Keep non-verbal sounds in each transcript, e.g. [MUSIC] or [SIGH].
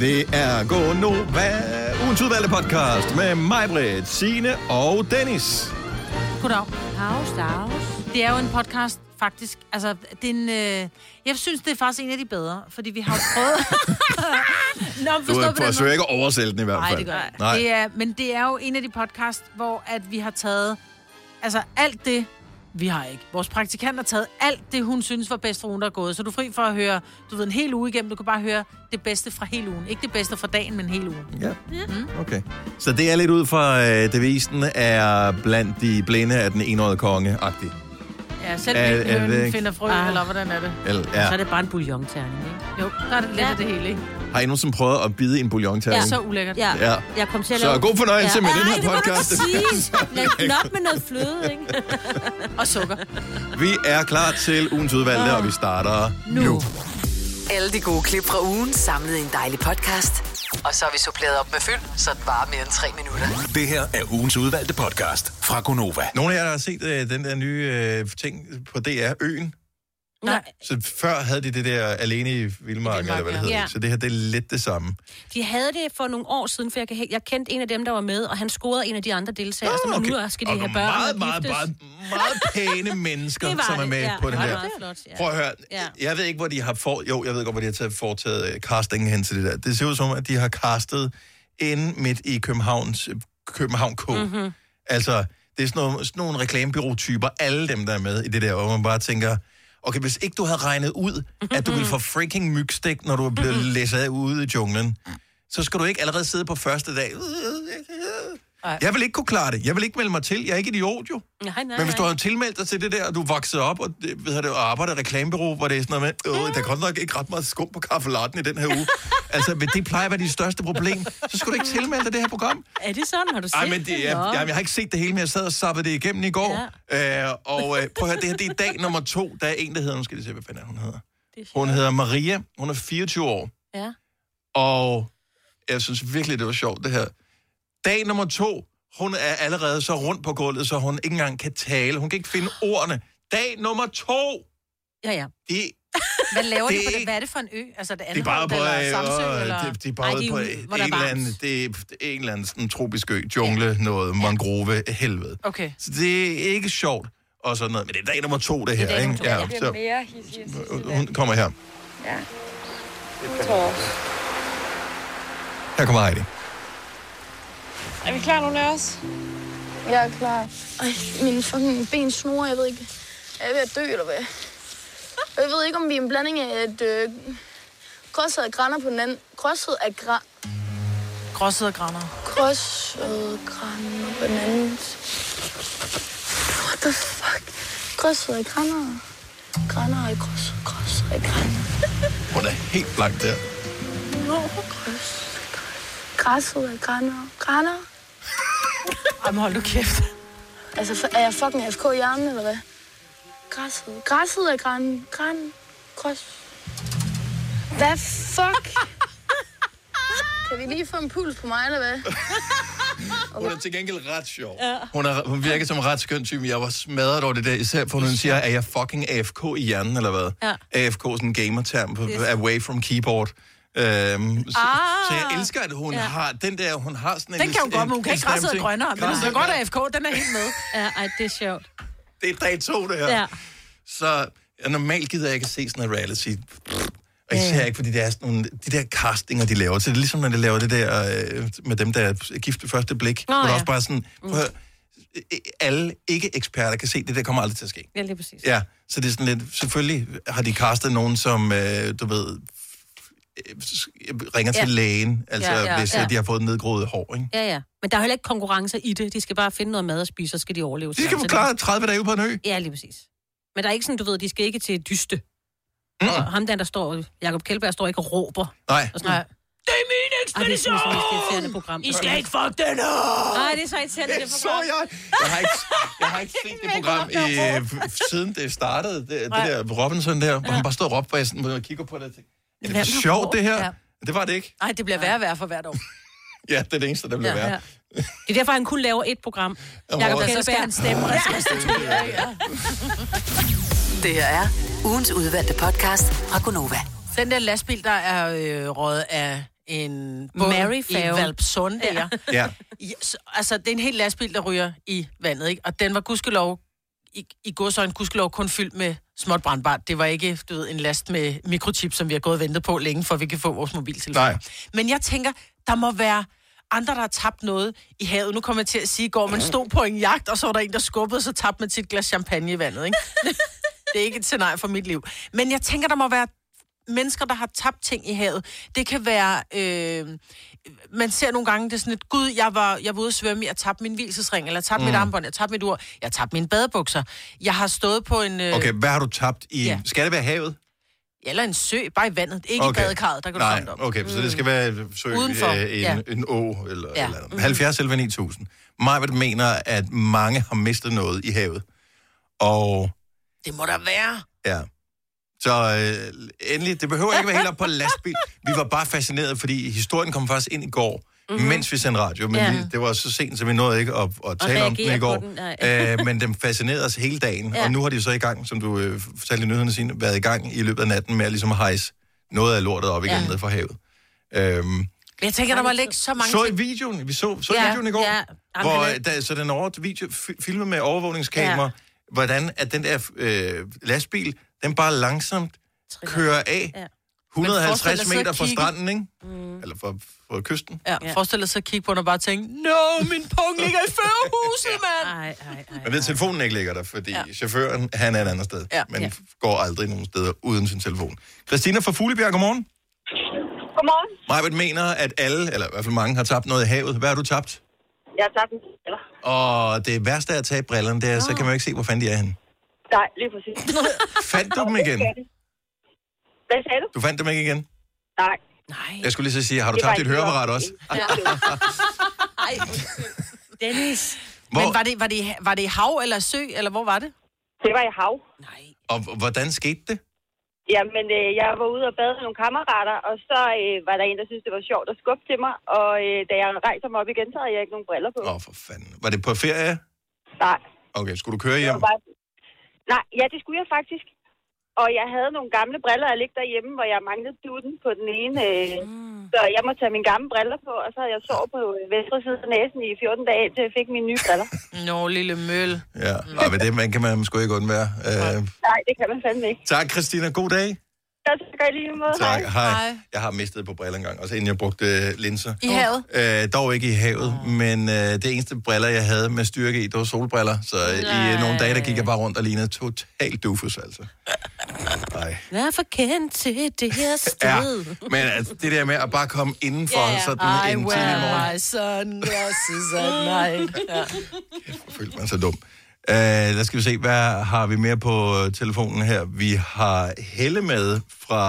Det er Gå Nova, ugens udvalgte podcast med mig, Britt, Signe og Dennis. Goddag. Dags, dags. Det er jo en podcast, faktisk. Altså, det er en, øh, jeg synes, det er faktisk en af de bedre, fordi vi har jo prøvet... [LAUGHS] Nå, Du er, forsøger ikke at oversælge den i hvert Nej, fald. det gør jeg. Nej. Det er, men det er jo en af de podcast, hvor at vi har taget... Altså, alt det... Vi har ikke. Vores praktikant har taget alt det, hun synes var bedst for ugen, der er gået. Så du er fri for at høre, du ved, en hel uge igennem. Du kan bare høre det bedste fra hele ugen. Ikke det bedste fra dagen, men hele ugen. Ja, okay. Så det er lidt ud fra øh, devisen er blandt de blinde af den enårede konge-agtig. Ja, selv Er- er, er det finder frø, Ah. eller hvordan er det? Eller, Ja. Så er det bare en bouillon-terning, ikke? Jo, der er det lidt Ja. af det hele, ikke? Har I nogensinde prøvet at bide i en bouillon Det er så ulækkert. Ja. Ja. Jeg kom til at Så lave... god fornøjelse med den her det må podcast. sige. [LAUGHS] Lad- Nok med noget fløde, ikke? [LAUGHS] Og sukker. Vi er klar til ugens udvalgte, og vi starter nu. nu. Alle de gode klip fra ugen samlet i en dejlig podcast. Og så har vi suppleret op med fyld, så det varer mere end tre minutter. Det her er ugens udvalgte podcast fra Gonova. Nogle af jer, der har set øh, den der nye øh, ting på DR, Øen. Nej. Så før havde de det der alene i Vildmarken, eller hvad det hedder. Ja. Så det her, det er lidt det samme. De havde det for nogle år siden, for jeg, kan, jeg kendte en af dem, der var med, og han scorede en af de andre deltagere, så okay. nu skal de Og have børn meget, meget, meget, meget pæne [LAUGHS] mennesker, Det som er det, med ja. på Det var der. meget flot, ja. Prøv at høre. Ja. Jeg ved ikke, hvor de har for... Jo, jeg ved godt, hvor de har taget, foretaget uh, castingen hen til det der. Det ser ud som, at de har castet inde midt i Københavns, øh, København K. Mhm. Mm-hmm. Altså, det er sådan nogle, sådan nogle reklamebureautyper, alle dem, der er med i det der, hvor man bare tænker, okay, hvis ikke du havde regnet ud, at du ville få freaking mygstik, når du er blevet læsset af ude i junglen, så skal du ikke allerede sidde på første dag. Ej. Jeg vil ikke kunne klare det. Jeg vil ikke melde mig til. Jeg er ikke idiot, jo. Nej, nej, Men hvis du nej. har tilmeldt dig til det der, og du vokset op og, ved det, og arbejder i reklamebureau, hvor det er sådan noget med, øh, der er godt nok ikke ret meget skum på kaffelatten i den her uge. [LAUGHS] altså, det plejer at være dit største problem. Så skulle du ikke tilmelde dig det her program. Er det sådan? Har du set Ej, men det, jeg, Nå. jeg, jeg har ikke set det hele, men jeg sad og sappede det igennem i går. Ja. Øh, og øh, prøv at høre, det her det er dag nummer to. Der er en, der hedder, nu skal jeg se, hvad fanden hun hedder. Det er Hun hedder Maria, hun er 24 år, Ja. og jeg synes virkelig, det var sjovt, det her. Dag nummer to, hun er allerede så rundt på gulvet, så hun ikke engang kan tale. Hun kan ikke finde ordene. Dag nummer to, Ja, ja. det, Hvad laver Det de er på det? ikke- Hvad er det for en ø? Altså, det det er bare på, eller øh, Samsø, øh, eller... det, det er bare Ej, de er på en er eller anden, det er en eller anden sådan tropisk ø, jungle, noget mangrove, helvede. Okay. Så det er ikke sjovt og sådan noget, men det er dag nummer to, det her, dag ikke? nummer to, ja. Jeg bliver så, mere hun kommer her. Ja. Her kommer Heidi. Er vi klar, nogle af os? Jeg er klar. Ej, mine fucking ben snor, jeg ved ikke. Er jeg ved at dø, eller hvad? Og jeg ved ikke, om vi er en blanding af et øh, krosset af grænder på den anden. Krosset af gra... Gråsede grænder. Krosset grænder på den anden. What the fuck? Krosset af grænder. Grænder og krosset, krosset af grænder. [LAUGHS] Hun er helt blank der. Nå, krosset. Græsset af grænder. Grænder? Jamen, hold du kæft. Altså, er jeg fucking AFK i hjernen, eller hvad? Græsset. Græsset er græn. Græn. Græs. Hvad fuck? [LAUGHS] Kan vi lige få en puls på mig, eller hvad? Hun er til gengæld ret sjov. Ja. Hun, er, hun virker som en ret skøn type. Jeg var smadret over det der, især for hun siger, er jeg fucking AFK i hjernen, eller hvad? Ja. AFK, sådan en gamerterm, på, away from keyboard. Øhm, så, Ah. så jeg elsker, at hun ja. Har den der, hun har sådan en... Den kan hun godt, men hun kan en ikke græsset grønnere. Men hun kan godt. AFK, den er helt med. Ja, ej, det er sjovt. Det er dag to, det her. Ja. Så ja, normalt gider jeg ikke at se sådan noget reality. Og især ikke, fordi det er sådan nogle, de der castinger, de laver. Så det er ligesom, når de laver det der øh, med dem, der er gift ved første blik. Nå, hvor ja. også bare sådan, prøv at høre, øh, alle ikke-eksperter kan se, det der kommer aldrig til at ske. Ja, lige præcis. Ja, så det er sådan lidt, selvfølgelig har de castet nogen, som, øh, du ved, øh, ringer til Ja. lægen, altså Ja, ja, hvis ja. øh, de har fået nedgroet hår, ikke? Ja, ja. Men der er heller ikke konkurrence i det. De skal bare finde noget mad at spise, så skal de overleve. De skal klare 30 dage på en ø. Ja, lige præcis. Men der er ikke sådan, du ved, de skal ikke til dyste. Mm. Og ham der, der står, Jacob Kjeldberg, står ikke og råber. Nej, Og sådan, Nej. det er min ekspedition! Ej, det er program. I skal ikke fuck den op! Nej, det er så irriterende, det det så program. jeg. Jeg har ikke, jeg har ikke set det [LAUGHS] program i, siden det startede, det, det der Robinson der, hvor han bare stod og råbte, hvor jeg, sådan, hvor jeg kigger på det og tænker, er det for sjovt det her? Ja. Det var det ikke. Nej, det bliver værre og værre for hvert år. [LAUGHS] Ja, det er det eneste, der blev Ja, værre. Ja. Det er derfor, han kun laver et program. Jacob Robert. Så skal han stemme restituere. Ja. [LAUGHS] Det her er ugens udvalgte podcast fra Gonova. Den der lastbil, der er øh, røget af en båd i. Valpsund. Ja. Ja. Ja, så, altså, det er en hel lastbil, der ryger i vandet, ikke? Og den var gudskelov, i, i godsøjne gudskelov kun fyldt med småt brandbart. Det var ikke, du ved, en last med mikrochip, som vi har gået og ventet på længe, for at vi kan få vores mobiltelefoner. Nej. Men jeg tænker, der må være andre, der har tabt noget i havet. Nu kommer jeg til at sige, går man stod på en jagt, og så var der en, der skubbede, så tabte man sit glas champagne i vandet, ikke? [LAUGHS] det er ikke et scenarie for mit liv. Men jeg tænker, der må være mennesker, der har tabt ting i havet. Det kan være... Øh, man ser nogle gange, det er sådan et, gud, jeg var, jeg var ude at svømme, jeg tabte min hvilesesring, eller jeg tabte mm. mit armbånd, jeg tabte mit ur, jeg tabte mine badebukser. Jeg har stået på en... Øh, Okay, hvad har du tabt i... Ja. Skal det være havet? Eller en sø, bare i vandet. Ikke Okay. i badekarret, der kan du Nej, komme op. okay, så det skal være sø, Udenfor, øh, en, ja. en å eller, Ja. eller andet. 70 eller 9000. Majbert mener, at mange har mistet noget i havet. Og Det må der være. ja, så øh, endelig, det behøver ikke være helt op på lastbil. Vi var bare fascineret, fordi historien kom først ind i går, mm-hmm. mens vi sendte radio. Men Ja. vi, det var så sent, så vi nåede ikke at, at tale om den i går. den, [LAUGHS] øh, men den fascinerede os hele dagen. Ja. Og nu har de så i gang, som du øh, fortalte i nyhederne sine, været i gang i løbet af natten med at ligesom hejse noget af lortet op igen Ja. ned fra havet. Øhm, jeg tænker, der må ligge så mange så i videoen, vi så, så Ja, videoen i går, ja. Jamen, hvor er- der, så den over video, fi- filmet med overvågningskamera, ja. hvordan at den der øh, lastbil, den bare langsomt kører af Ja. 150 forestil dig meter fra kigge. stranden, ikke? Mm. Eller fra, fra kysten. Ja, Ja. forestil dig så at kigge på den og bare tænke, no, min pung ligger i førerhuset, [LAUGHS] mand! Ej, ej, ej. Man ved, at telefonen ikke ligger der, fordi ja. Chaufføren, han er et andet sted. Ja. Men Ja. går aldrig nogen steder uden sin telefon. Christina fra Fuglebjerg, godmorgen. Godmorgen. Majbert mener, at alle, eller i hvert fald mange, har tabt noget i havet. Hvad har du tabt? Jeg har tabt en eller? Og det værste af at tage brillerne, det er, så kan man jo ikke se, hvor fanden de er henne. Nej, lige præcis. [LAUGHS] Fandt du dem igen? Hvad sagde du? Du fandt dem ikke igen? Nej. Nej. Jeg skulle lige så sige, har du Det tabt dit høreapparat også? [LAUGHS] Ej, Dennis. Hvor, Men var det, var, det, var det i hav eller sø, eller hvor var det? Det var i hav. Nej. og hvordan skete det? Jamen, øh, jeg var ude og bade med nogle kammerater, og så øh, var der en, der syntes, det var sjovt at skubbe til mig. Og øh, da jeg rejser mig op igen, så havde jeg ikke nogen briller på. Åh, oh, for fanden. Var det på ferie? Nej. Okay, skulle du køre Det hjem? var bare... Nej, ja, det skulle jeg faktisk. Og jeg havde nogle gamle briller, der ligger derhjemme, hvor jeg manglede duden på den ene. Øh, mm. Så jeg måtte tage mine gamle briller på, og så havde jeg sovet på øh, venstre side af næsen i 14 dage, til jeg fik mine nye briller. [LAUGHS] Nå, lille møl. Ja, og men det man kan man sgu ikke undvære. Uh, Nej, det kan man fandme ikke. tak, Christina. God dag. Så skal jeg lige måde. Tak. Hej. Hej. Jeg har mistet et par briller engang, også inden jeg brugte øh, linser. I havet? Øh, dog ikke i havet, men øh, det eneste briller, jeg havde med styrke i, det var solbriller. Så øh, i øh, nogle dage, der gik jeg bare rundt og lignede totalt dufus, altså. Nej. Vær for kendt til det her Ja, sted. men altså, det der med at bare komme indenfor Ja, ja. sådan I en tidlig wear morgen, my sunglasses at night. Ja. følte man sig dum. Uh, lad os skal vi se, hvad har vi mere på telefonen her? Vi har Helle med fra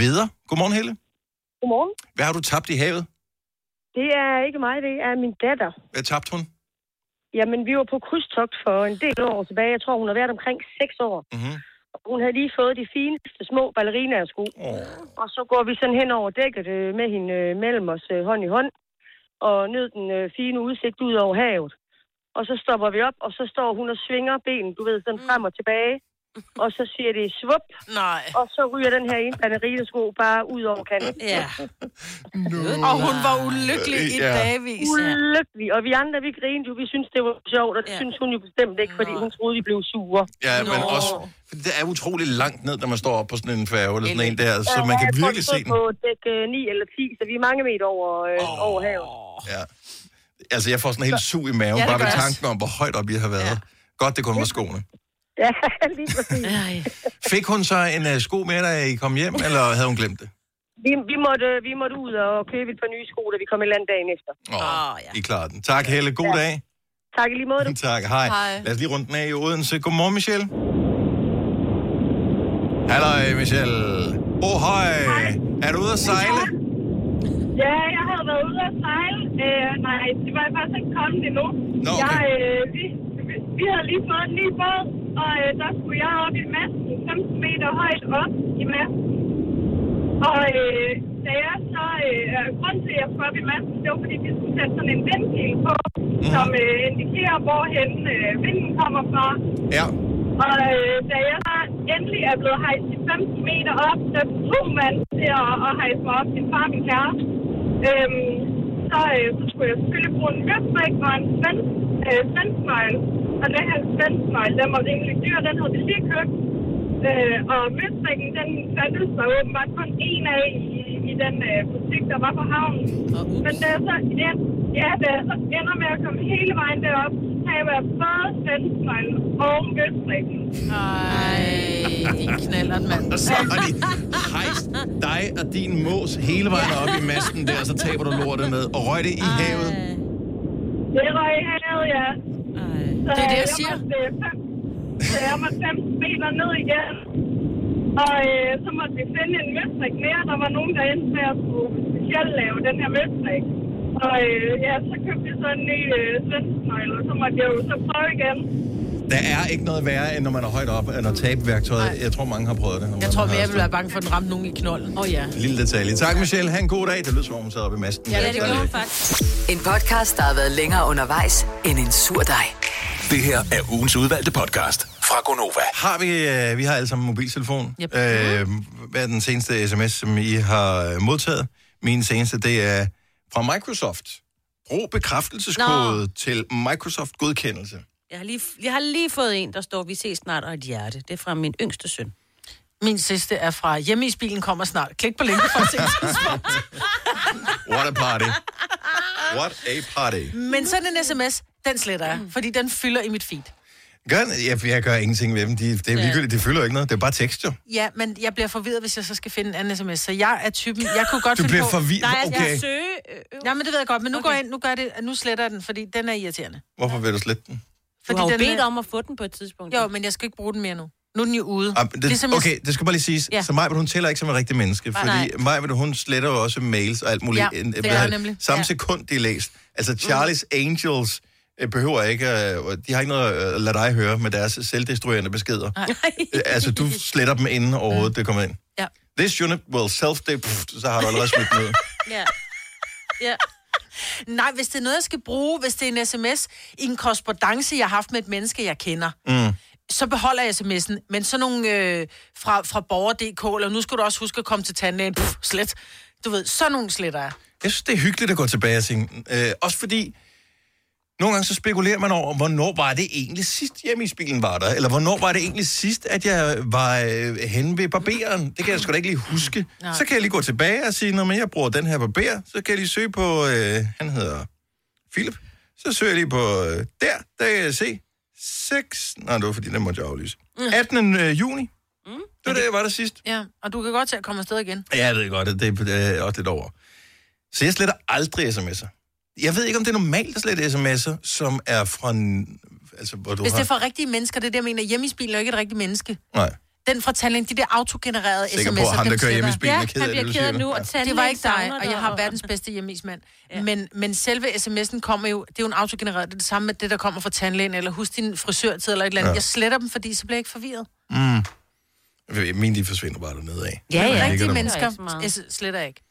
Veder. Godmorgen, Helle. Godmorgen. Hvad har du tabt i havet? Det er ikke mig, det er min datter. Hvad tabte hun? Jamen, vi var på krydstogt for en del år tilbage. Jeg tror, hun har været omkring 6 år. Mm-hmm. Og Hun havde lige fået de fineste små ballerinasko. Oh. Og så går vi sådan hen over dækket øh, med hende øh, mellem os hånd i hånd. Og nød den fine udsigt ud over havet. Og så stopper vi op, og så står hun og svinger benen, du ved, sådan frem og tilbage. Og så siger det svup, Nej. og så ryger den her ene ballerinasko bare ud over kanten. Ja. Og hun var ulykkelig i Ja. dagvis. Ulykkelig. Og vi andre, vi grinede jo. Vi synes det var sjovt, og det Ja. synes hun jo bestemt ikke, fordi hun troede, de blev sure. Ja, men Nå. også, for det er utrolig langt ned, når man står op på sådan en færge eller sådan en der, så Ja, man kan virkelig vi se den. på dæk øh, 9 eller 10, så vi er mange meter over, øh, over havet. Ja. Altså, jeg får sådan en helt sug i maven, Ja, det bare ved tanken om, hvor højt op jeg har været. Godt, det kun var skoene. [LAUGHS] Ja, lige præcis. Fik hun så en uh, sko med, da I kom hjem, eller havde hun glemt det? Vi, vi, måtte, vi måtte ud og købe et par nye sko, da vi kom i land dagen efter. Åh, oh, Åh, ja. I klarer den. Tak, Helle. God dag. Tak i lige måde. [LAUGHS] tak, hej. Hej. Lad os lige rundt den af i Odense. Godmorgen, Michelle. Hallo, Michelle. Oh, hej. Er du ude at sejle? Ja, jeg havde været ude at sejle. Øh, nej, det var jeg faktisk ikke kommet endnu. Nå, okay. jeg, øh, vi, vi, vi havde lige fået en ny båd, og øh, der skulle jeg op i masten, 15 meter højt op i masten. Og øh, da jeg så, øh, grunden til, at jeg skulle op i masten, det var fordi, vi skulle sætte sådan en vindpil på, mm. som øh, indikerer, hvorhen øh, vinden kommer fra. Ja. Og øh, da jeg så endelig er blevet hejst de 15 meter op, der tog man til at, at hejse mig op. Min far og min kæreste. Øhm, så, øh, så skulle jeg selvfølgelig bruge en møbrik og en svensk, øh, svensk smile. Og den her svensk smile, den var rimelig dyr, den havde vi lige købt. Øh, og møbrikken, den fandtes der åbenbart kun en af i, i den øh, butik, der var på havnen. Men da jeg så, ja, ja, da jeg så ender med at komme hele vejen derop, har jeg været både smile og møbrikken. Ej, din knallert, mand. Og så har de hejst dig og din mås hele vejen op i masten der, og så taber du lortet med og røg det i havet. Det røg i havet, ja. Så Det er det, jeg jeg siger. Måtte, øh, fem, så jeg måtte 15 meter ned igen. Og øh, så måtte vi finde en møstrik mere. Der var nogen, der endte med at skulle specielt lave den her møstrik. Og øh, ja, så købte vi så en ny øh, svensknøgle, og så måtte jeg jo så prøve igen. Der er ikke noget værre, end når man er højt op, end at tabe værktøjet. Jeg tror, mange har prøvet det. Jeg tror mere, jeg vil være bange for, at den ramte nogen i knolden. Åh oh, ja. Lille detalje. Tak, Michelle. Ha' en god dag. Det lyder som om, hun sidder oppe i masten. Ja, det gjorde hun faktisk. En podcast, der har været længere undervejs end en sur dej. Det her er ugens udvalgte podcast fra Gonova. Har vi, øh, vi har alle sammen mobiltelefon. Yep. Øh, hvad er den seneste sms, som I har modtaget? Min seneste, det er fra Microsoft. Brug bekræftelseskode Nå. til Microsoft godkendelse. Jeg har, lige, jeg har lige fået en, der står, vi ses snart, og et hjerte. Det er fra min yngste søn. Min sidste er fra hjemme i bilen kommer snart. Klik på linket for at se tidspunkt. [LAUGHS] What a party. What a party. Men sådan en sms, den sletter jeg, fordi den fylder i mit feed. Gør, jeg, jeg gør ingenting med dem. De, det er Ja. ligegyldigt. Det fylder jo ikke noget. Det er bare tekst, jo. Ja, men jeg bliver forvirret, hvis jeg så skal finde en anden sms. Så jeg er typen, jeg kunne godt Du finde bliver på... forvirret. Nej, jeg skal Okay. søge... Øh, Ja, men det ved jeg godt, men nu Okay. går jeg ind, nu, gør jeg det, nu sletter jeg den, fordi den er irriterende. Hvorfor vil du slette den? du har jo den bedt er- om at få den på et tidspunkt. Jo, men jeg skal ikke bruge den mere nu. Nu er den jo ude. Ah, det, Ligesom jeg- okay, det skal bare lige siges. Ja. Så Maja, hun tæller ikke som en rigtig menneske, fordi Nej. Maja, hun sletter jo også mails og alt muligt. Ja, det er jeg nemlig. Samme Ja. sekund, de er læst. Altså, Charlie's Angels øh, behøver ikke, øh, de har ikke noget at lade dig høre med deres selvdestruerende beskeder. Nej. Øh, altså, du sletter dem inden overhovedet, det kommer ind. Ja. This unit will self pff, så har du allerede smidt ned. [LAUGHS] Ja. Ja. Nej, hvis det er noget, jeg skal bruge, hvis det er en sms i en korrespondence, jeg har haft med et menneske, jeg kender, mm. så beholder jeg sms'en. Men sådan nogle øh, fra, fra borger.dk, eller nu skal du også huske at komme til tandlægen, Pff, slet. Du ved, sådan nogle sletter jeg. Jeg synes, det er hyggeligt at gå tilbage og sige, øh, også fordi, nogle gange så spekulerer man over, hvornår var det egentlig sidst hjemme i bilen var der? Eller hvornår var det egentlig sidst, at jeg var øh, henne ved barberen? Det kan jeg sgu da ikke lige huske. Nej. Så kan jeg lige gå tilbage og sige, når men jeg bruger den her barber, så kan jeg lige søge på, øh, han hedder Philip. Så søger jeg lige på, øh, der, der kan jeg se, 6, nej, det var fordi, den måtte jeg aflyse. 18. Øh, juni. Mm. Det var det, jeg var der sidst. Ja, og du kan godt til at komme afsted igen. Ja, jeg ved godt, det, det er også lidt over. Så jeg sletter aldrig sms'er. Jeg ved ikke, om det er normalt at slette sms'er, som er fra... Altså, hvor du Hvis har... det er for rigtige mennesker, det er det, jeg mener. Hjemme i bilen er jo ikke et rigtigt menneske. Nej, Den fra tandlægen, de der autogenererede sikker sms'er, på, at ham, der kører hjemme i bilen, Ja, er ked han af det, bliver du ked siger. nu, Ja. og jeg. Det var ikke dig, og jeg har verdens bedste hjemmeismand. Ja. Men, men selve sms'en kommer jo, det er jo en autogenereret, det er det samme med det, der kommer fra tandlægen, eller husk din frisørtid, eller et eller andet. Ja. Ja. Jeg sletter dem, fordi så bliver jeg ikke forvirret. Mm. Mine, de forsvinder bare dernede af. Ja, ja. Rigtige mennesker jeg sletter jeg ikke.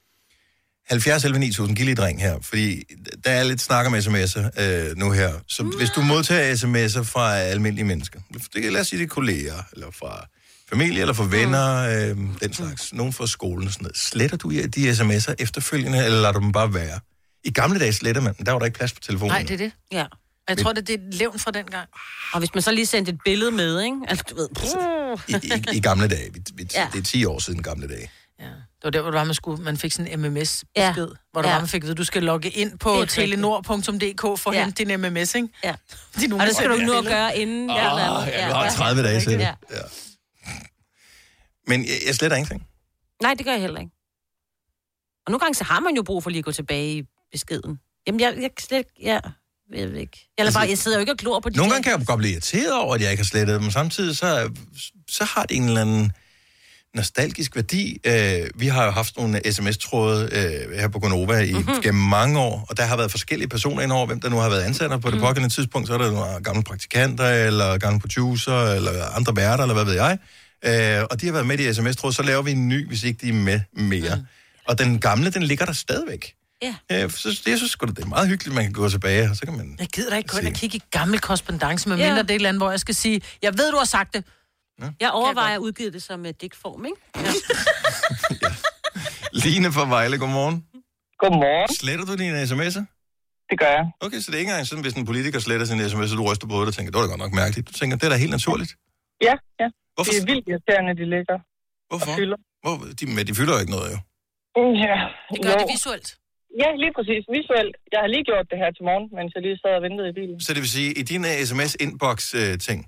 70 11 9000, giv lige et ring her, fordi der er lidt snak om sms'er øh, nu her. Så Mm. hvis du modtager sms'er fra almindelige mennesker, det kan lad os sige, det er kolleger, eller fra familie, eller fra venner, øh, den slags, nogen fra skolen og sådan noget. Sletter du de sms'er efterfølgende, eller lader du dem bare være? I gamle dage sletter man, men der var der ikke plads på telefonen. Nej, det er det. Ja. Og jeg tror, det er et levn fra den gang. Og hvis man så lige sendte et billede med, ikke? Altså, du ved... I, i, I gamle dage. Vi, vi. Ja. Det er 10 år siden gamle dage. Ja. Det var der, hvor det var, man, skulle, man fik sådan en MMS-besked, Ja. hvor der Ja. var, man fik at du skal logge ind på Det telenor.dk for at Ja. hente din MMS, ikke? Ja. De Og det skal du nu at gøre inden... Ja, eller oh, andet. ja, du har 30 dage til det. Ja. Ja. Men jeg, jeg sletter ingenting. Nej, det gør jeg heller ikke. Og nogle gange så har man jo brug for lige at gå tilbage i beskeden. Jamen, jeg, jeg slet ikke... Ja, jeg ved ikke. Eller bare, jeg sidder jo ikke og glor på de Nogle der- gange kan jeg godt blive irriteret over, at jeg ikke har slettet dem, samtidig så, så har det en eller anden nostalgisk værdi. Øh, vi har jo haft nogle sms-tråde øh, her på Gonova i, mm-hmm. gennem mange år, og der har været forskellige personer ind over, hvem der nu har været ansat på det pågældende tidspunkt. Så er der nogle gamle praktikanter, eller gamle producer, eller andre værter, eller hvad ved jeg. Øh, og de har været med i sms-tråde, så laver vi en ny, hvis ikke de er med mere. Mm. Og den gamle, den ligger der stadigvæk. Ja. Øh, så jeg synes sgu da, det er meget hyggeligt, man kan gå tilbage, og så kan man... Jeg gider da ikke og Se. kigge i gammel korrespondence, med Ja. mindre det er et eller andet, hvor jeg skal sige, jeg ved, du har sagt det, Jeg overvejer at udgive det som uh, digtform, ikke? [LAUGHS] Ja. [LAUGHS] Line fra Vejle, godmorgen. Godmorgen. Sletter du dine sms'er? Det gør jeg. Okay, så det er ikke engang sådan, hvis en politiker sletter sin sms, og du ryster på det og tænker, det var da godt nok mærkeligt. Du tænker, det er da helt naturligt. Ja, ja. Hvorfor? Det er vildt irriterende, de ligger. Hvorfor? Og fylder. Hvor, de, men de fylder jo ikke noget, jo. Ja. Det gør jo. det visuelt. Ja, lige præcis. Visuelt. Jeg har lige gjort det her til morgen, mens jeg lige sad og ventede i bilen. Så det vil sige, i din uh, sms-inbox-ting,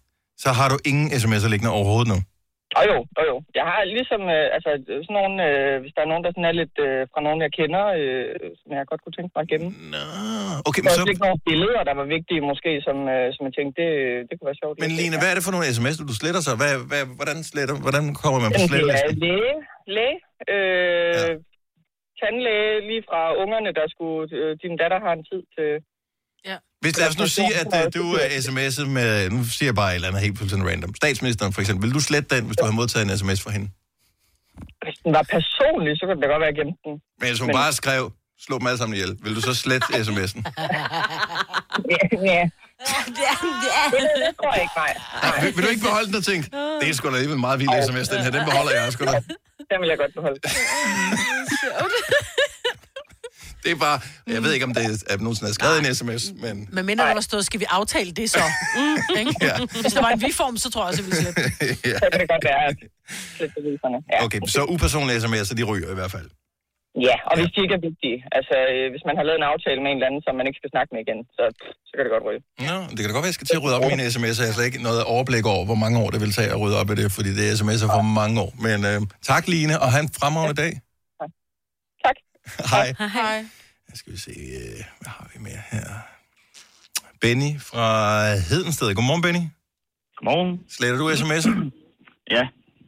så har du ingen sms'er liggende overhovedet nu. Og jo, og jo. Jeg har ligesom, øh, altså sådan nogle, øh, hvis der er nogen, der sådan er lidt øh, fra nogen, jeg kender, øh, som jeg godt kunne tænke mig at gemme. Nå, okay, Der men så... også ikke nogle billeder, der var vigtige måske, som, øh, som jeg tænkte, det, det kunne være sjovt. Men Line, hvad er det for nogle sms'er, du sletter så? Hvad, hvad, hvordan, sletter, hvordan kommer man på Jamen, det er slettelisten? læge, læge, øh, ja. tandlæge, lige fra ungerne, der skulle, øh, din datter har en tid til... Hvis lad os nu sige, at uh, du er sms'et med, nu siger jeg bare et eller andet helt fuldstændig random. Statsministeren for eksempel, vil du slette den, hvis du har modtaget en sms fra hende? Hvis den var personlig, så kunne det godt være, gemte den. Men hvis hun bare skrev, slå dem alle sammen ihjel, vil du så slette [LAUGHS] sms'en? Ja, ja. det, er, det, er. Det, tror jeg ikke, nej. Nej, vil, vil, du ikke beholde den og tænke, det er sgu da alligevel en meget vild sms, den her, den beholder jeg sgu da. Den vil jeg godt beholde. Det er bare, jeg ved ikke, om det er, at nogen har skrevet en sms, men Men mindre der var stået, skal vi aftale det så? [LAUGHS] Mm, ikke? Ja. Hvis der var en vi-form, så tror jeg også, at vi slet. [LAUGHS] Så kan det godt være, at slet beviserne. Ja. okay, så upersonlige sms'er, de ryger i hvert fald. ja, og hvis de ikke er vigtige. Altså, øh, hvis man har lavet en aftale med en eller anden, som man ikke skal snakke med igen, så, så kan det godt ryge. Nå, det kan da godt være, jeg skal til at rydde op i mine sms'er. Jeg har slet ikke noget overblik over, hvor mange år det vil tage at rydde op i det, fordi det er sms'er for mange år. Men øh, tak, Line, og have en fremragende dag. Hej. Hej. Jeg skal vi se, øh, hvad har vi mere her? Benny fra Hedensted. Godmorgen, Benny. Godmorgen. Sletter du sms'er? [CLEARS THROAT] Ja,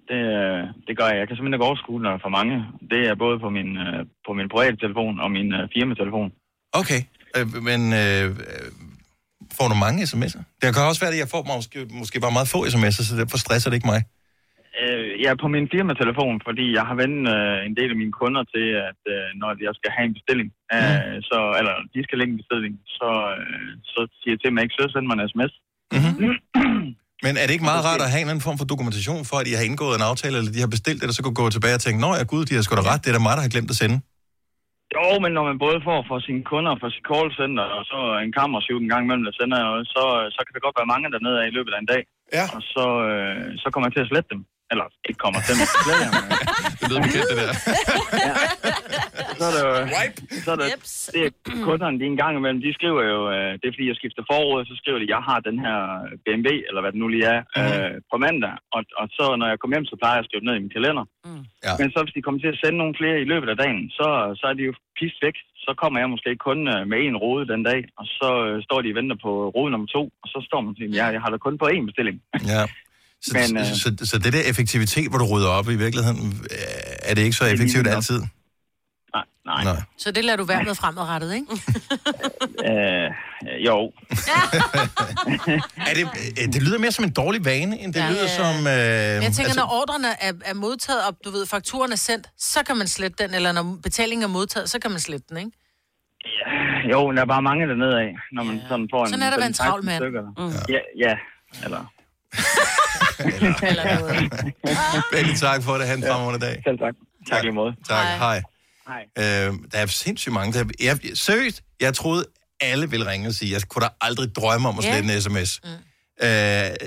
det, øh, det gør jeg. Jeg kan simpelthen ikke overskue, når der er for mange. Det er både på min, øh, på min private telefon og min firmatelefon. Okay, men øh, får du mange sms'er? Det kan også være, at jeg får måske, måske bare meget få sms'er, så derfor stresser det ikke mig. Øh, jeg er på min firmatelefon, fordi jeg har vendt øh, en del af mine kunder til, at øh, når jeg skal have en bestilling, øh, så, eller de skal lægge en bestilling, så, øh, så siger jeg til jeg ikke søger sende mig en sms. [CLEARS THROAT] Men er det ikke meget rart at have en anden form for dokumentation for, at de har indgået en aftale, eller de har bestilt det, og så kunne gå tilbage og tænke, nå ja, gud, de har sgu da ret, det er da mig, der har glemt at sende. Jo, men når man både får for sine kunder, for sit callcenter, og så en kammershoot en gang imellem, der sender så, så kan der godt være mange dernede af i løbet af en dag. Ja. Og så, øh, så kommer jeg til at slette dem. Eller [LAUGHS] ikke kommer til dem. Det lyder bekendt, det der. så er det jo... Så er det, det er kunderne, de en gang imellem, de skriver jo, øh, det er fordi, jeg skifter forråd, så skriver de, jeg har den her BMW, eller hvad det nu lige er, øh, på mandag. Og, og så, når jeg kommer hjem, så plejer jeg at skrive det ned i min kalender. Mm. Ja. Men så hvis de kommer til at sende nogle flere i løbet af dagen, så, så er de jo pist væk. Så kommer jeg måske kun øh, med en rode den dag, og så øh, står de og venter på rode nummer to, og så står man og siger, ja, jeg har da kun på én bestilling. Ja. [LAUGHS] Så, Men, øh, så, så, så det der effektivitet, hvor du rydder op i virkeligheden, øh, er det ikke så effektivt altid? Nej, nej. Nej. Så det lader du være med fremadrettet, ikke? Øh, jo. [LAUGHS] Er det, øh, det lyder mere som en dårlig vane, end det Ja. ja. lyder som... Øh, jeg tænker, altså... når ordrene er, er modtaget, og du ved, fakturen er sendt, så kan man slette den, eller når betalingen er modtaget, så kan man slette den, ikke? Jo, men der er bare mange dernede af, når man sådan får en... Sådan er der en 16 travl mand. Mm. Ja, ja, eller... eller. [LAUGHS] Benny, tak for det. Ha' en fremragende dag. Selv tak. Tak lige måde. Tak, hej. Hej. Øh, der er sindssygt mange. Der, jeg, seriøst, jeg troede, alle ville ringe og sige, jeg kunne da aldrig drømme om at slette en sms. Mm. Øh,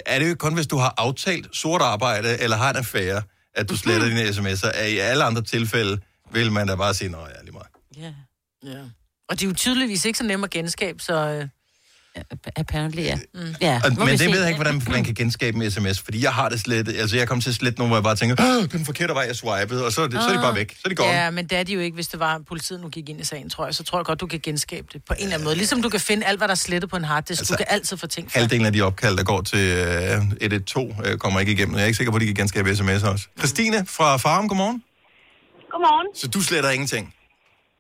er det jo ikke kun, hvis du har aftalt sort arbejde, eller har en affære, at du sletter dine sms'er. Er I alle andre tilfælde vil man da bare sige, nå ja, lige meget. Ja. ja. Og de er jo tydeligvis ikke så nemme at genskabe, så... Øh... Apparently, ja. Mm. ja Og, men det se. ved jeg ikke, hvordan man kan genskabe med sms, fordi jeg har det slet, altså jeg kom til at slette nogle, hvor jeg bare tænker, Åh, det er den forkerte vej, jeg swipede, og så er, det, så er de bare væk, så er de gone. Ja, men det er de jo ikke, hvis det var, politiet nu gik ind i sagen, tror jeg. Så tror jeg godt, du kan genskabe det på en eller anden måde. Ligesom du kan finde alt, hvad der er slettet på en harddisk. Altså, du kan altid få ting fra. Halvdelen af de opkald, der går til øh, 112, øh, kommer ikke igennem. Jeg er ikke sikker på, at de kan genskabe sms'er også. Christine fra Farm, godmorgen. Godmorgen. Så du sletter ingenting?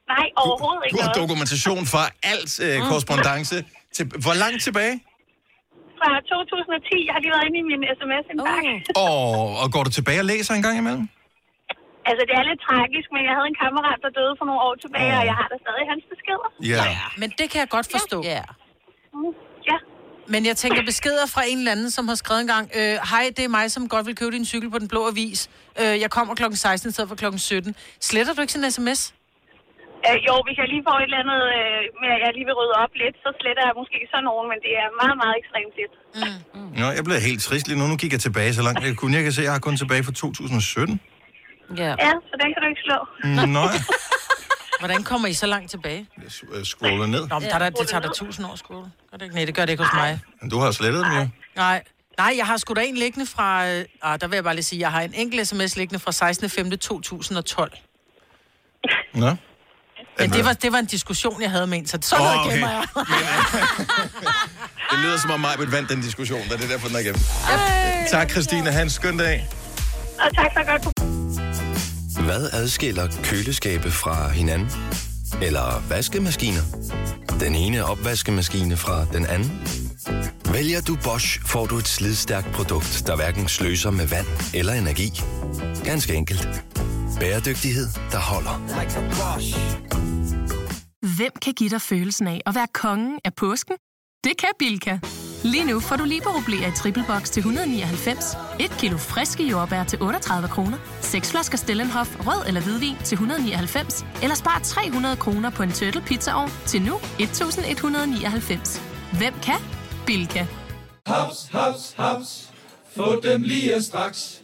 Nej, overhovedet Du ikke har noget. dokumentation for alt øh, korrespondence. Til, hvor langt tilbage? Fra 2010. Jeg har lige været inde i min sms-indbakke. Oh. [LAUGHS] Og, og går du tilbage og læser en gang imellem? Altså, det er lidt tragisk, men jeg havde en kammerat, der døde for nogle år tilbage, Åh. og jeg har da stadig hans beskeder. Ja. Men det kan jeg godt forstå. Ja. Mm. Ja. Men jeg tænker beskeder fra en eller anden, som har skrevet en gang, øh, hej, det er mig, som godt vil købe din cykel på Den Blå Avis. Øh, jeg kommer klokken 16 i stedet for klokken 17. Sletter du ikke sådan en sms? Øh, jo, hvis jeg lige får et eller andet øh, med, at jeg lige vil rydde op lidt, så sletter jeg måske sådan nogen, men det er meget, meget ekstremt tit. Nå, jeg blev helt trist lige nu. Nu kigger jeg tilbage så langt jeg kunne. Jeg kan se, at jeg har kun tilbage fra 2017. Ja. Ja, så den kan du ikke slå. Nå, [LAUGHS] Hvordan kommer I så langt tilbage? jeg scroller ned. Nå, men der, er der, det tager der tusind år at scrolle. Gør det ikke? Nej, det gør det ikke hos mig. Men Du har slettet dem jo. Nej. Nej, jeg har sgu da en liggende fra... Øh, ah, der vil jeg bare lige sige, jeg har en enkelt sms liggende fra 16.5.2012. Nå. Men det var, det var en diskussion, jeg havde med en, så sådan Åh, noget okay. gemmer jeg. [LAUGHS] Det lyder som om mig vandt den diskussion, da det er derfor, den er igennem. Tak, Christine. Ha' en skøn dag. Og tak for godt. Hvad adskiller køleskabe fra hinanden? Eller vaskemaskiner? Den ene opvaskemaskine fra den anden? Vælger du Bosch, får du et slidstærkt produkt, der hverken sløser med vand eller energi. Ganske enkelt. Bæredygtighed, der holder. Hvem kan give dig følelsen af at være kongen af påsken? Det kan Bilka! Lige nu får du liberobleer i triple box til 199, et kilo friske jordbær til 38 kroner, seks flasker Stellenhof rød eller hvidvin til 199, eller spar 300 kroner på en turtle pizzaovn til nu 1199. Hvem kan? Bilka. Haps, haps, haps. Få dem lige straks.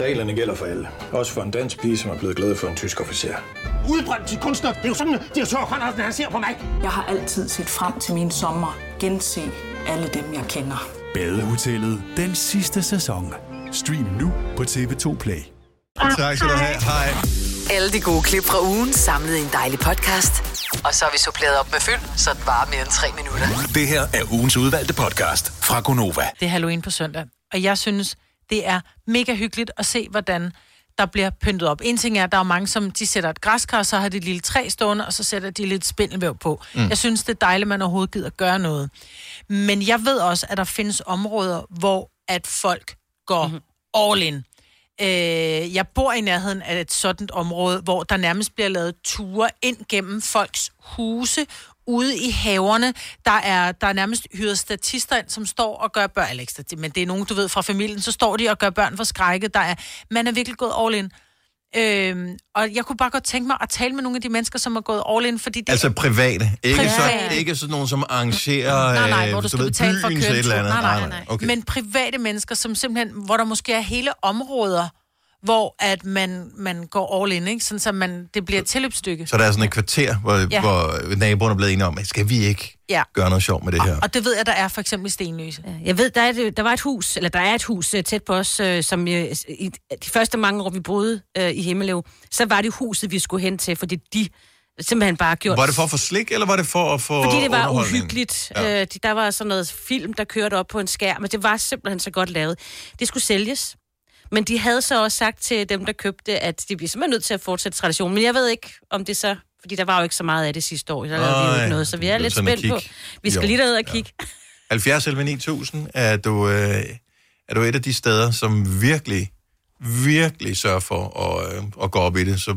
Reglerne gælder for alle. Også for en dansk pige, som er blevet glad for en tysk officer. Udbrændt til kunstner. Det er jo sådan, at direktør Conradsen, han ser på mig. Jeg har altid set frem til min sommer. Gense alle dem, jeg kender. Badehotellet den sidste sæson. Stream nu på TV2 Play. Tak skal du have. Hej. Alle de gode klip fra ugen samlet i en dejlig podcast. Og så har vi suppleret op med fyld, så det varer mere end tre minutter. Det her er ugens udvalgte podcast fra Gonova. Det er Halloween på søndag. Og jeg synes, det er mega hyggeligt at se, hvordan der bliver pyntet op. En ting er, at der er mange, som de sætter et græskar, og så har de et lille træ stående, og så sætter de lidt spindelvæv på. Mm. Jeg synes, det er dejligt, at man overhovedet gider gøre noget. Men jeg ved også, at der findes områder, hvor at folk går mm-hmm. all in. Øh, jeg bor i nærheden af et sådan område, hvor der nærmest bliver lavet ture ind gennem folks huse, ude i haverne. Der er, der er nærmest hyret statister ind, som står og gør børn, eller ikke men det er nogen, du ved, fra familien, så står de og gør børn for skrækket. Der er, man er virkelig gået all in. Øhm, og jeg kunne bare godt tænke mig at tale med nogle af de mennesker, som er gået all in, fordi det Altså private. Ikke, Private. Så, ikke sådan nogen, som arrangerer Nej, nej, hvor øh, du skal ved, betale for et eller andet. Nej, nej, nej. Okay. Men private mennesker, som simpelthen, hvor der måske er hele områder, hvor at man, man går all in, ikke? Sådan, så man, det bliver et tilløbsstykke. Så der er sådan et kvarter, hvor, ja. Hvor naboerne er blevet enige om, skal vi ikke Ja. gøre noget sjovt med det her? Og det ved jeg, der er for eksempel i Stenløse. Ja. Jeg ved, der, er et, der var et hus, eller der er et hus øh, tæt på os, øh, som øh, i de første mange år, vi boede øh, i Himmelev, så var det huset, vi skulle hen til, fordi de simpelthen bare gjort... Var det for at få slik, eller var det for at få Fordi det var uhyggeligt. Ja. Øh, de- der var sådan noget film, der kørte op på en skærm, og det var simpelthen så godt lavet. Det skulle sælges. Men de havde så også sagt til dem, der købte, at de bliver simpelthen nødt til at fortsætte traditionen. Men jeg ved ikke, om det så... Fordi der var jo ikke så meget af det sidste år. Der lavede vi jo Ej, ikke noget, så vi er lidt spændt på. Vi skal i lige derud og kigge. 70 11 9000 er du, øh, er du et af de steder, som virkelig, virkelig sørger for at, øh, at gå op i det. Så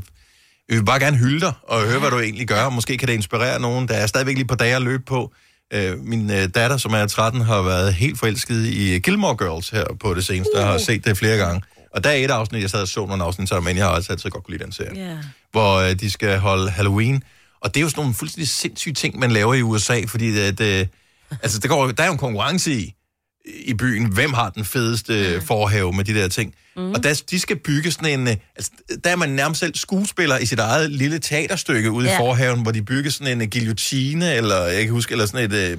vi vil bare gerne hylde dig og høre, hvad du egentlig gør. Måske kan det inspirere nogen. Der er stadigvæk lige på dage at løbe på. Øh, min øh, datter, som er 13, har været helt forelsket i Gilmore Girls her på det seneste. Jeg har set det flere gange. Og der er et afsnit, jeg sad og så nogle afsnit sammen, men jeg har også altid godt kunne lide den serie. Yeah. hvor øh, de skal holde Halloween. Og det er jo sådan nogle fuldstændig sindssyge ting, man laver i USA, fordi at, øh, altså, der, går, der er jo en konkurrence i, i byen, hvem har den fedeste mm. forhave med de der ting. Mm. Og der, de skal bygge sådan en... øh, Altså, der er man nærmest selv skuespiller i sit eget lille teaterstykke ude ja. i forhaven, hvor de bygger sådan en øh, guillotine, eller jeg kan huske, eller sådan et... Øh,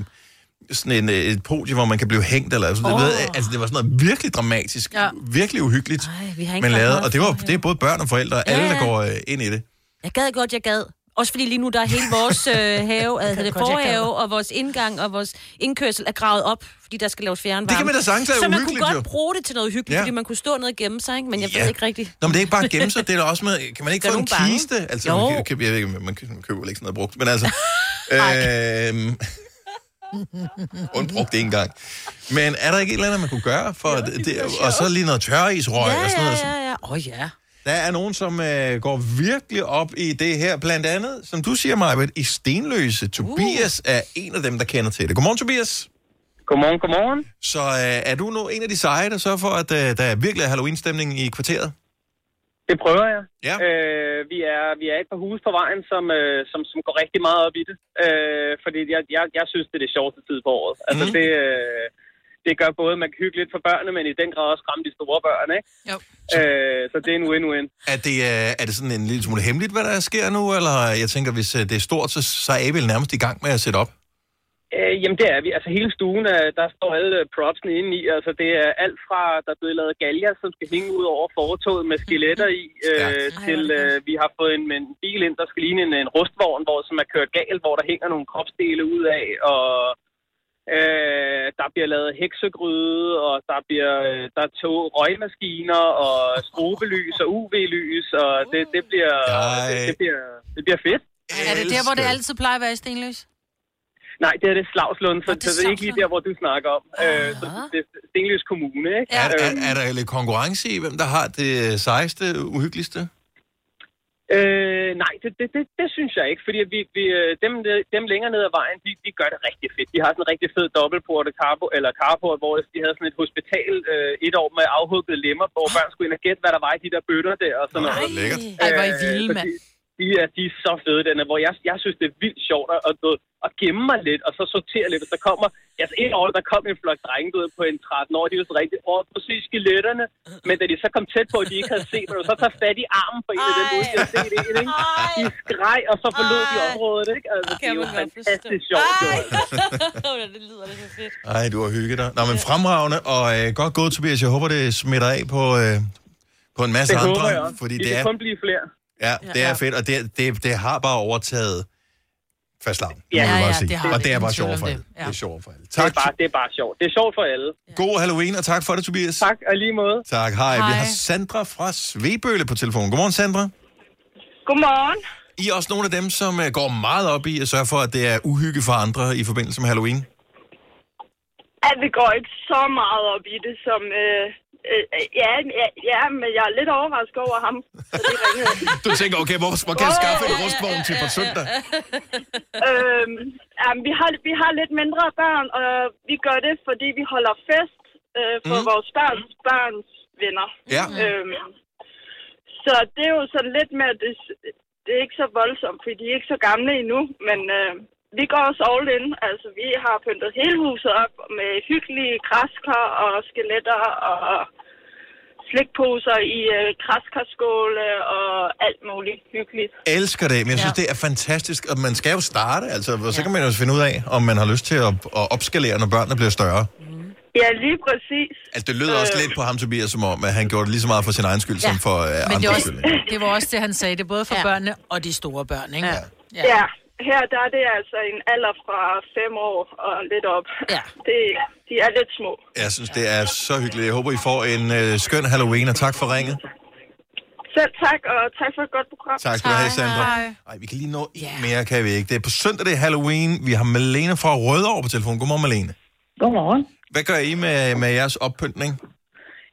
sådan en, et podie, hvor man kan blive hængt, eller sådan oh. ved, altså det var sådan noget virkelig dramatisk, Ja. virkelig uhyggeligt, Ej, vi har ikke man lavede, og det var det er både børn og forældre, Ja, alle der går øh, ind i det. Jeg gad godt, jeg gad. Også fordi lige nu, der er hele vores øh, [LAUGHS] have, altså det forhave, og vores indgang og vores indkørsel er gravet op, fordi der skal laves fjernvarme. Det kan man da sagtens Så man kunne godt jo. bruge det til noget hyggeligt, Ja. fordi man kunne stå ned og gemme sig, ikke? men jeg Ja. ved ikke rigtigt. Nå, men det er ikke bare gemme sig, [LAUGHS] det er også med, kan man ikke Der få en bange. kiste? Altså, Jo. man, kan, købe- jeg ved ikke, man kø- man køber vel ikke sådan noget brugt, men altså... [LAUGHS] øhm, kun brugt det en gang. Men er der ikke et eller andet, man kunne gøre for det, det, og så lige noget tørreisrøg Ja, og sådan noget? ja, ja, ja. Åh oh, ja. Der er nogen, som øh, går virkelig op i det her. Blandt andet, som du siger, Majbet, i Stenløse. Tobias er en af dem, der kender til det. Godmorgen, Tobias. Godmorgen, godmorgen. Så øh, er du nu en af de seje, der sørger for, at øh, der er virkelig er Halloween-stemning i kvarteret? Det prøver jeg. Ja. Øh, vi, er, vi er et par huse på vejen, som, øh, som, som går rigtig meget op i det. Øh, fordi jeg, jeg, jeg synes, det er det sjoveste tid på året. Altså, Mhm. det, øh, det gør både, at man kan hygge lidt for børnene, men i den grad også skræmme de store børn, ikke? Jo. Øh, så det er en win-win. Er det, øh, er det sådan en lille smule hemmeligt, hvad der sker nu? Eller jeg tænker, hvis øh, det er stort, så, så er I vel nærmest i gang med at sætte op? Øh, jamen, det er vi. Altså, hele stuen, er, der står alle øh, propsene inde i. Altså, det er alt fra, der er blevet lavet galger, som skal hænge ud over fortoget med skeletter i, [LAUGHS] øh, til øh, vi har fået en, en bil ind, der skal ligne en, en rustvogn, hvor, som er kørt galt, hvor der hænger nogle kropsdele ud af, og øh, bliver lavet heksegryde, og der bliver øh, der er tog, røgmaskiner, og strobelys og UV-lys, og det, det, bliver, det, det, bliver, det bliver fedt. Er det der, hvor det altid plejer at være i Stenløs? Nej, det er det Slagslund, så, så det er ikke lige der, hvor du snakker om. Øh, så det er Stenløs Kommune, ikke? Er, er, er der lidt konkurrence i, hvem der har det sejeste, uhyggeligste? Øh, nej, det, det, det, det synes jeg ikke, fordi vi, vi, øh, dem, dem længere ned ad vejen, de, de gør det rigtig fedt. De har sådan en rigtig fed dobbeltporte carpo, eller carport, hvor de havde sådan et hospital øh, et år med afhuggede lemmer, hvor børn skulle ind og gætte, hvad der var i de der bøtter der og sådan noget. lækkert. Ej, hvor er I Øh, vilde, så mand. De, er, de er så fede, denne, hvor jeg, jeg synes, det er vildt sjovt at, at, at gemme mig lidt, og så sortere lidt. Hvis der kommer, altså et år, der kom en flok drenge du ved, på en 13 år, de var så rigtig, åh, prøv at se skeletterne. Men da de så kom tæt på, og de ikke havde set mig, så tager fat i armen på en af dem, uden de havde set en, ikke? De skreg, og så forlod de området, ikke? Altså, det er jo fantastisk sjovt, jo. [LAUGHS] det lyder det så fedt. Ej, du har hygget dig. Nå, men fremragende, og øh, godt gået, Tobias. Jeg håber, det smitter af på, øh, på en masse Det andre. håber jeg også. Fordi De det kan er, kun blive flere. Ja, det er fedt, og det, det, det har bare overtaget fastlavn. Ja, må man ja, bare ja, sige. det har og det. det er bare sjovt for det. alle. Ja. Det er sjovt for alle. Det er, bare, det er bare sjovt. Det er sjovt for alle. God Halloween, og tak for det, Tobias. Tak, og lige måde. Tak, hej. Vi Hej. har Sandra fra Svebølle på telefonen. Godmorgen, Sandra. Godmorgen. I er også nogle af dem, som øh, går meget op i at sørge for, at det er uhygge for andre i forbindelse med Halloween. At vi går ikke så meget op i det, som... Øh, øh, ja, ja, ja, men jeg er lidt overrasket over ham. Så det. [LAUGHS] Du tænker, okay, hvor, hvor kan jeg skaffe en rustvogn til på søndag? øhm, ja, vi, har, vi har lidt mindre børn, og vi gør det, fordi vi holder fest øh, for mm. vores børns børns venner. Ja. Øhm, så det er jo sådan lidt med, at det, det er ikke så voldsomt, fordi de er ikke så gamle endnu, men øh, vi går også all in. Altså, vi har pyntet hele huset op med hyggelige græskar og skeletter og slikposer i øh, græskarskåle og alt muligt hyggeligt. elsker det, men jeg synes, ja. det er fantastisk. Og man skal jo starte, altså, og så kan man jo finde ud af, om man har lyst til at, at opskalere, når børnene bliver større. Ja, lige præcis. Altså, det lød også Øh. lidt på ham, Tobias, som om, at han gjorde det lige så meget for sin egen skyld, ja. som for uh, Men det, andres er også, skyld. det var også det, han sagde. Det både for ja. børnene og de store børn, ikke? Ja. Ja. ja, her der er det altså en alder fra fem år og lidt op. Ja. [LAUGHS] Det, de er lidt små. Jeg synes, det er så hyggeligt. Jeg håber, I får en uh, skøn Halloween, og tak for ringet. Selv tak, og tak for et godt program. Tak skal du have, Sandra. Ej, vi kan lige nå en mere, kan vi ikke? Det er på søndag, det er Halloween. Vi har Malene fra Rødovre på telefon. Godmorgen, Malene. Godmorgen. Hvad gør I med, med jeres oppyntning?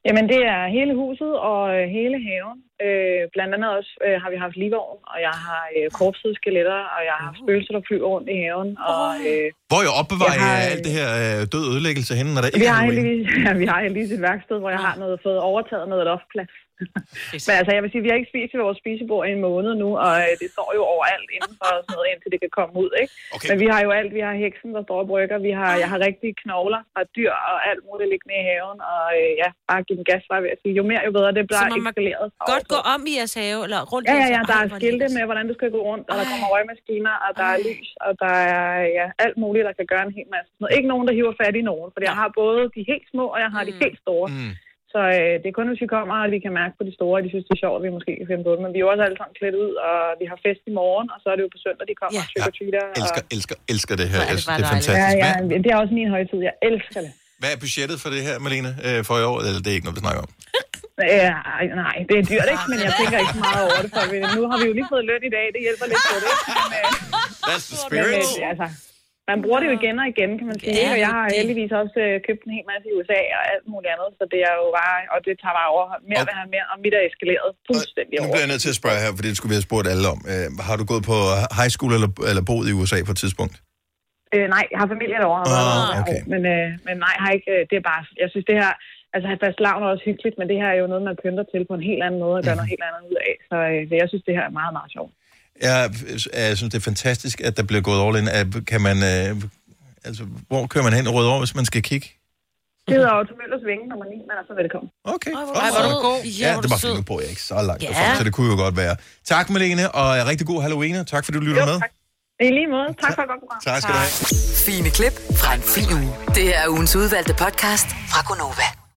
Jamen, det er hele huset og øh, hele haven. Øh, blandt andet også øh, har vi haft livvogn, og jeg har øh, korpsede skeletter, og jeg har haft spøgelser, der flyver rundt i haven. Og, øh, Hvor I opbevarer Jeg har, alt det her øh, død ødelæggelse henne, når der vi ikke er har, heldigvis, [LAUGHS] ja, vi har heldigvis et værksted, hvor jeg har noget, fået overtaget noget loftplads. Men altså, jeg vil sige, vi har ikke spist i vores spisebord i en måned nu, og øh, det står jo overalt indenfor og sådan noget, indtil det kan komme ud, ikke? Okay. Men vi har jo alt. Vi har heksen, der står og brygger. Vi har, jeg har rigtige knogler fra dyr og alt muligt liggende i haven. Og øh, ja, bare give den gas, var jeg ved at sige. Jo mere, jo bedre. Det Så bliver må man eskaleret. godt gå om i jeres have, eller rundt Ja, ja, ja, der er skilte med, hvordan du skal gå rundt, og der kommer røgmaskiner, og der er lys, og der er ja, alt muligt, der kan gøre en hel masse. Noget. Ikke nogen, der hiver fat i nogen, for jeg har både de helt små, og jeg har de helt store. Mm. Så øh, det er kun, hvis vi kommer, at vi kan mærke på de store, at de synes, det er sjovt, at vi måske kan finde på det. Men vi er jo også alle sammen klædt ud, og vi har fest i morgen, og så er det jo på søndag, de kommer ja. og trick or treater. Elsker, elsker, elsker det her. Er det Det, er fantastisk. Ja, ja, det er også min højtid. Jeg elsker det. hvad er budgettet for det her, Malene, øh, for i år? Eller det er ikke noget, vi snakker om. Ja, ej, nej, det er dyrt ikke, men jeg tænker ikke så meget over det. For vi, nu har vi jo lige fået løn i dag, det hjælper lidt på det. ikke? Men, øh, That's the men, spirit. øh, altså, man bruger det jo igen og igen, kan man sige. Ja, og jeg har heldigvis også øh, købt en hel masse i USA og alt muligt andet, så det er jo bare, og det tager bare over. Mere vil have mere, og mit er eskaleret fuldstændig Nu over. bliver jeg nødt til at spørge her, for det skulle vi have spurgt alle om. Øh, har du gået på high school eller, eller boet i USA på et tidspunkt? Øh, nej, jeg har familie derovre. og Ah, okay. Men, øh, men nej, har ikke, øh, det er bare, jeg synes det her, altså fast lavn er også hyggeligt, men det her er jo noget, man pynter til på en helt anden måde og gør noget helt andet ud af. Så øh, jeg synes, det her er meget, meget sjovt. Jeg, jeg synes, det er fantastisk, at der bliver gået all in. Kan man, øh, altså, hvor kører man hen i Rødovre, hvis man skal kigge? Det hedder Otto Møllers Vinge, nummer 9, men altså velkommen. Okay. Ej, hvor er du god. Ja, det var nu bor jeg ikke så langt Ja. derfra, så det kunne jo godt være. Tak, Malene, og rigtig god Halloween, og tak fordi du lytter med. I lige måde. Tak for et godt program. Tak skal du have. Fine klip fra en fin uge. Det er ugens udvalgte podcast fra Gonova.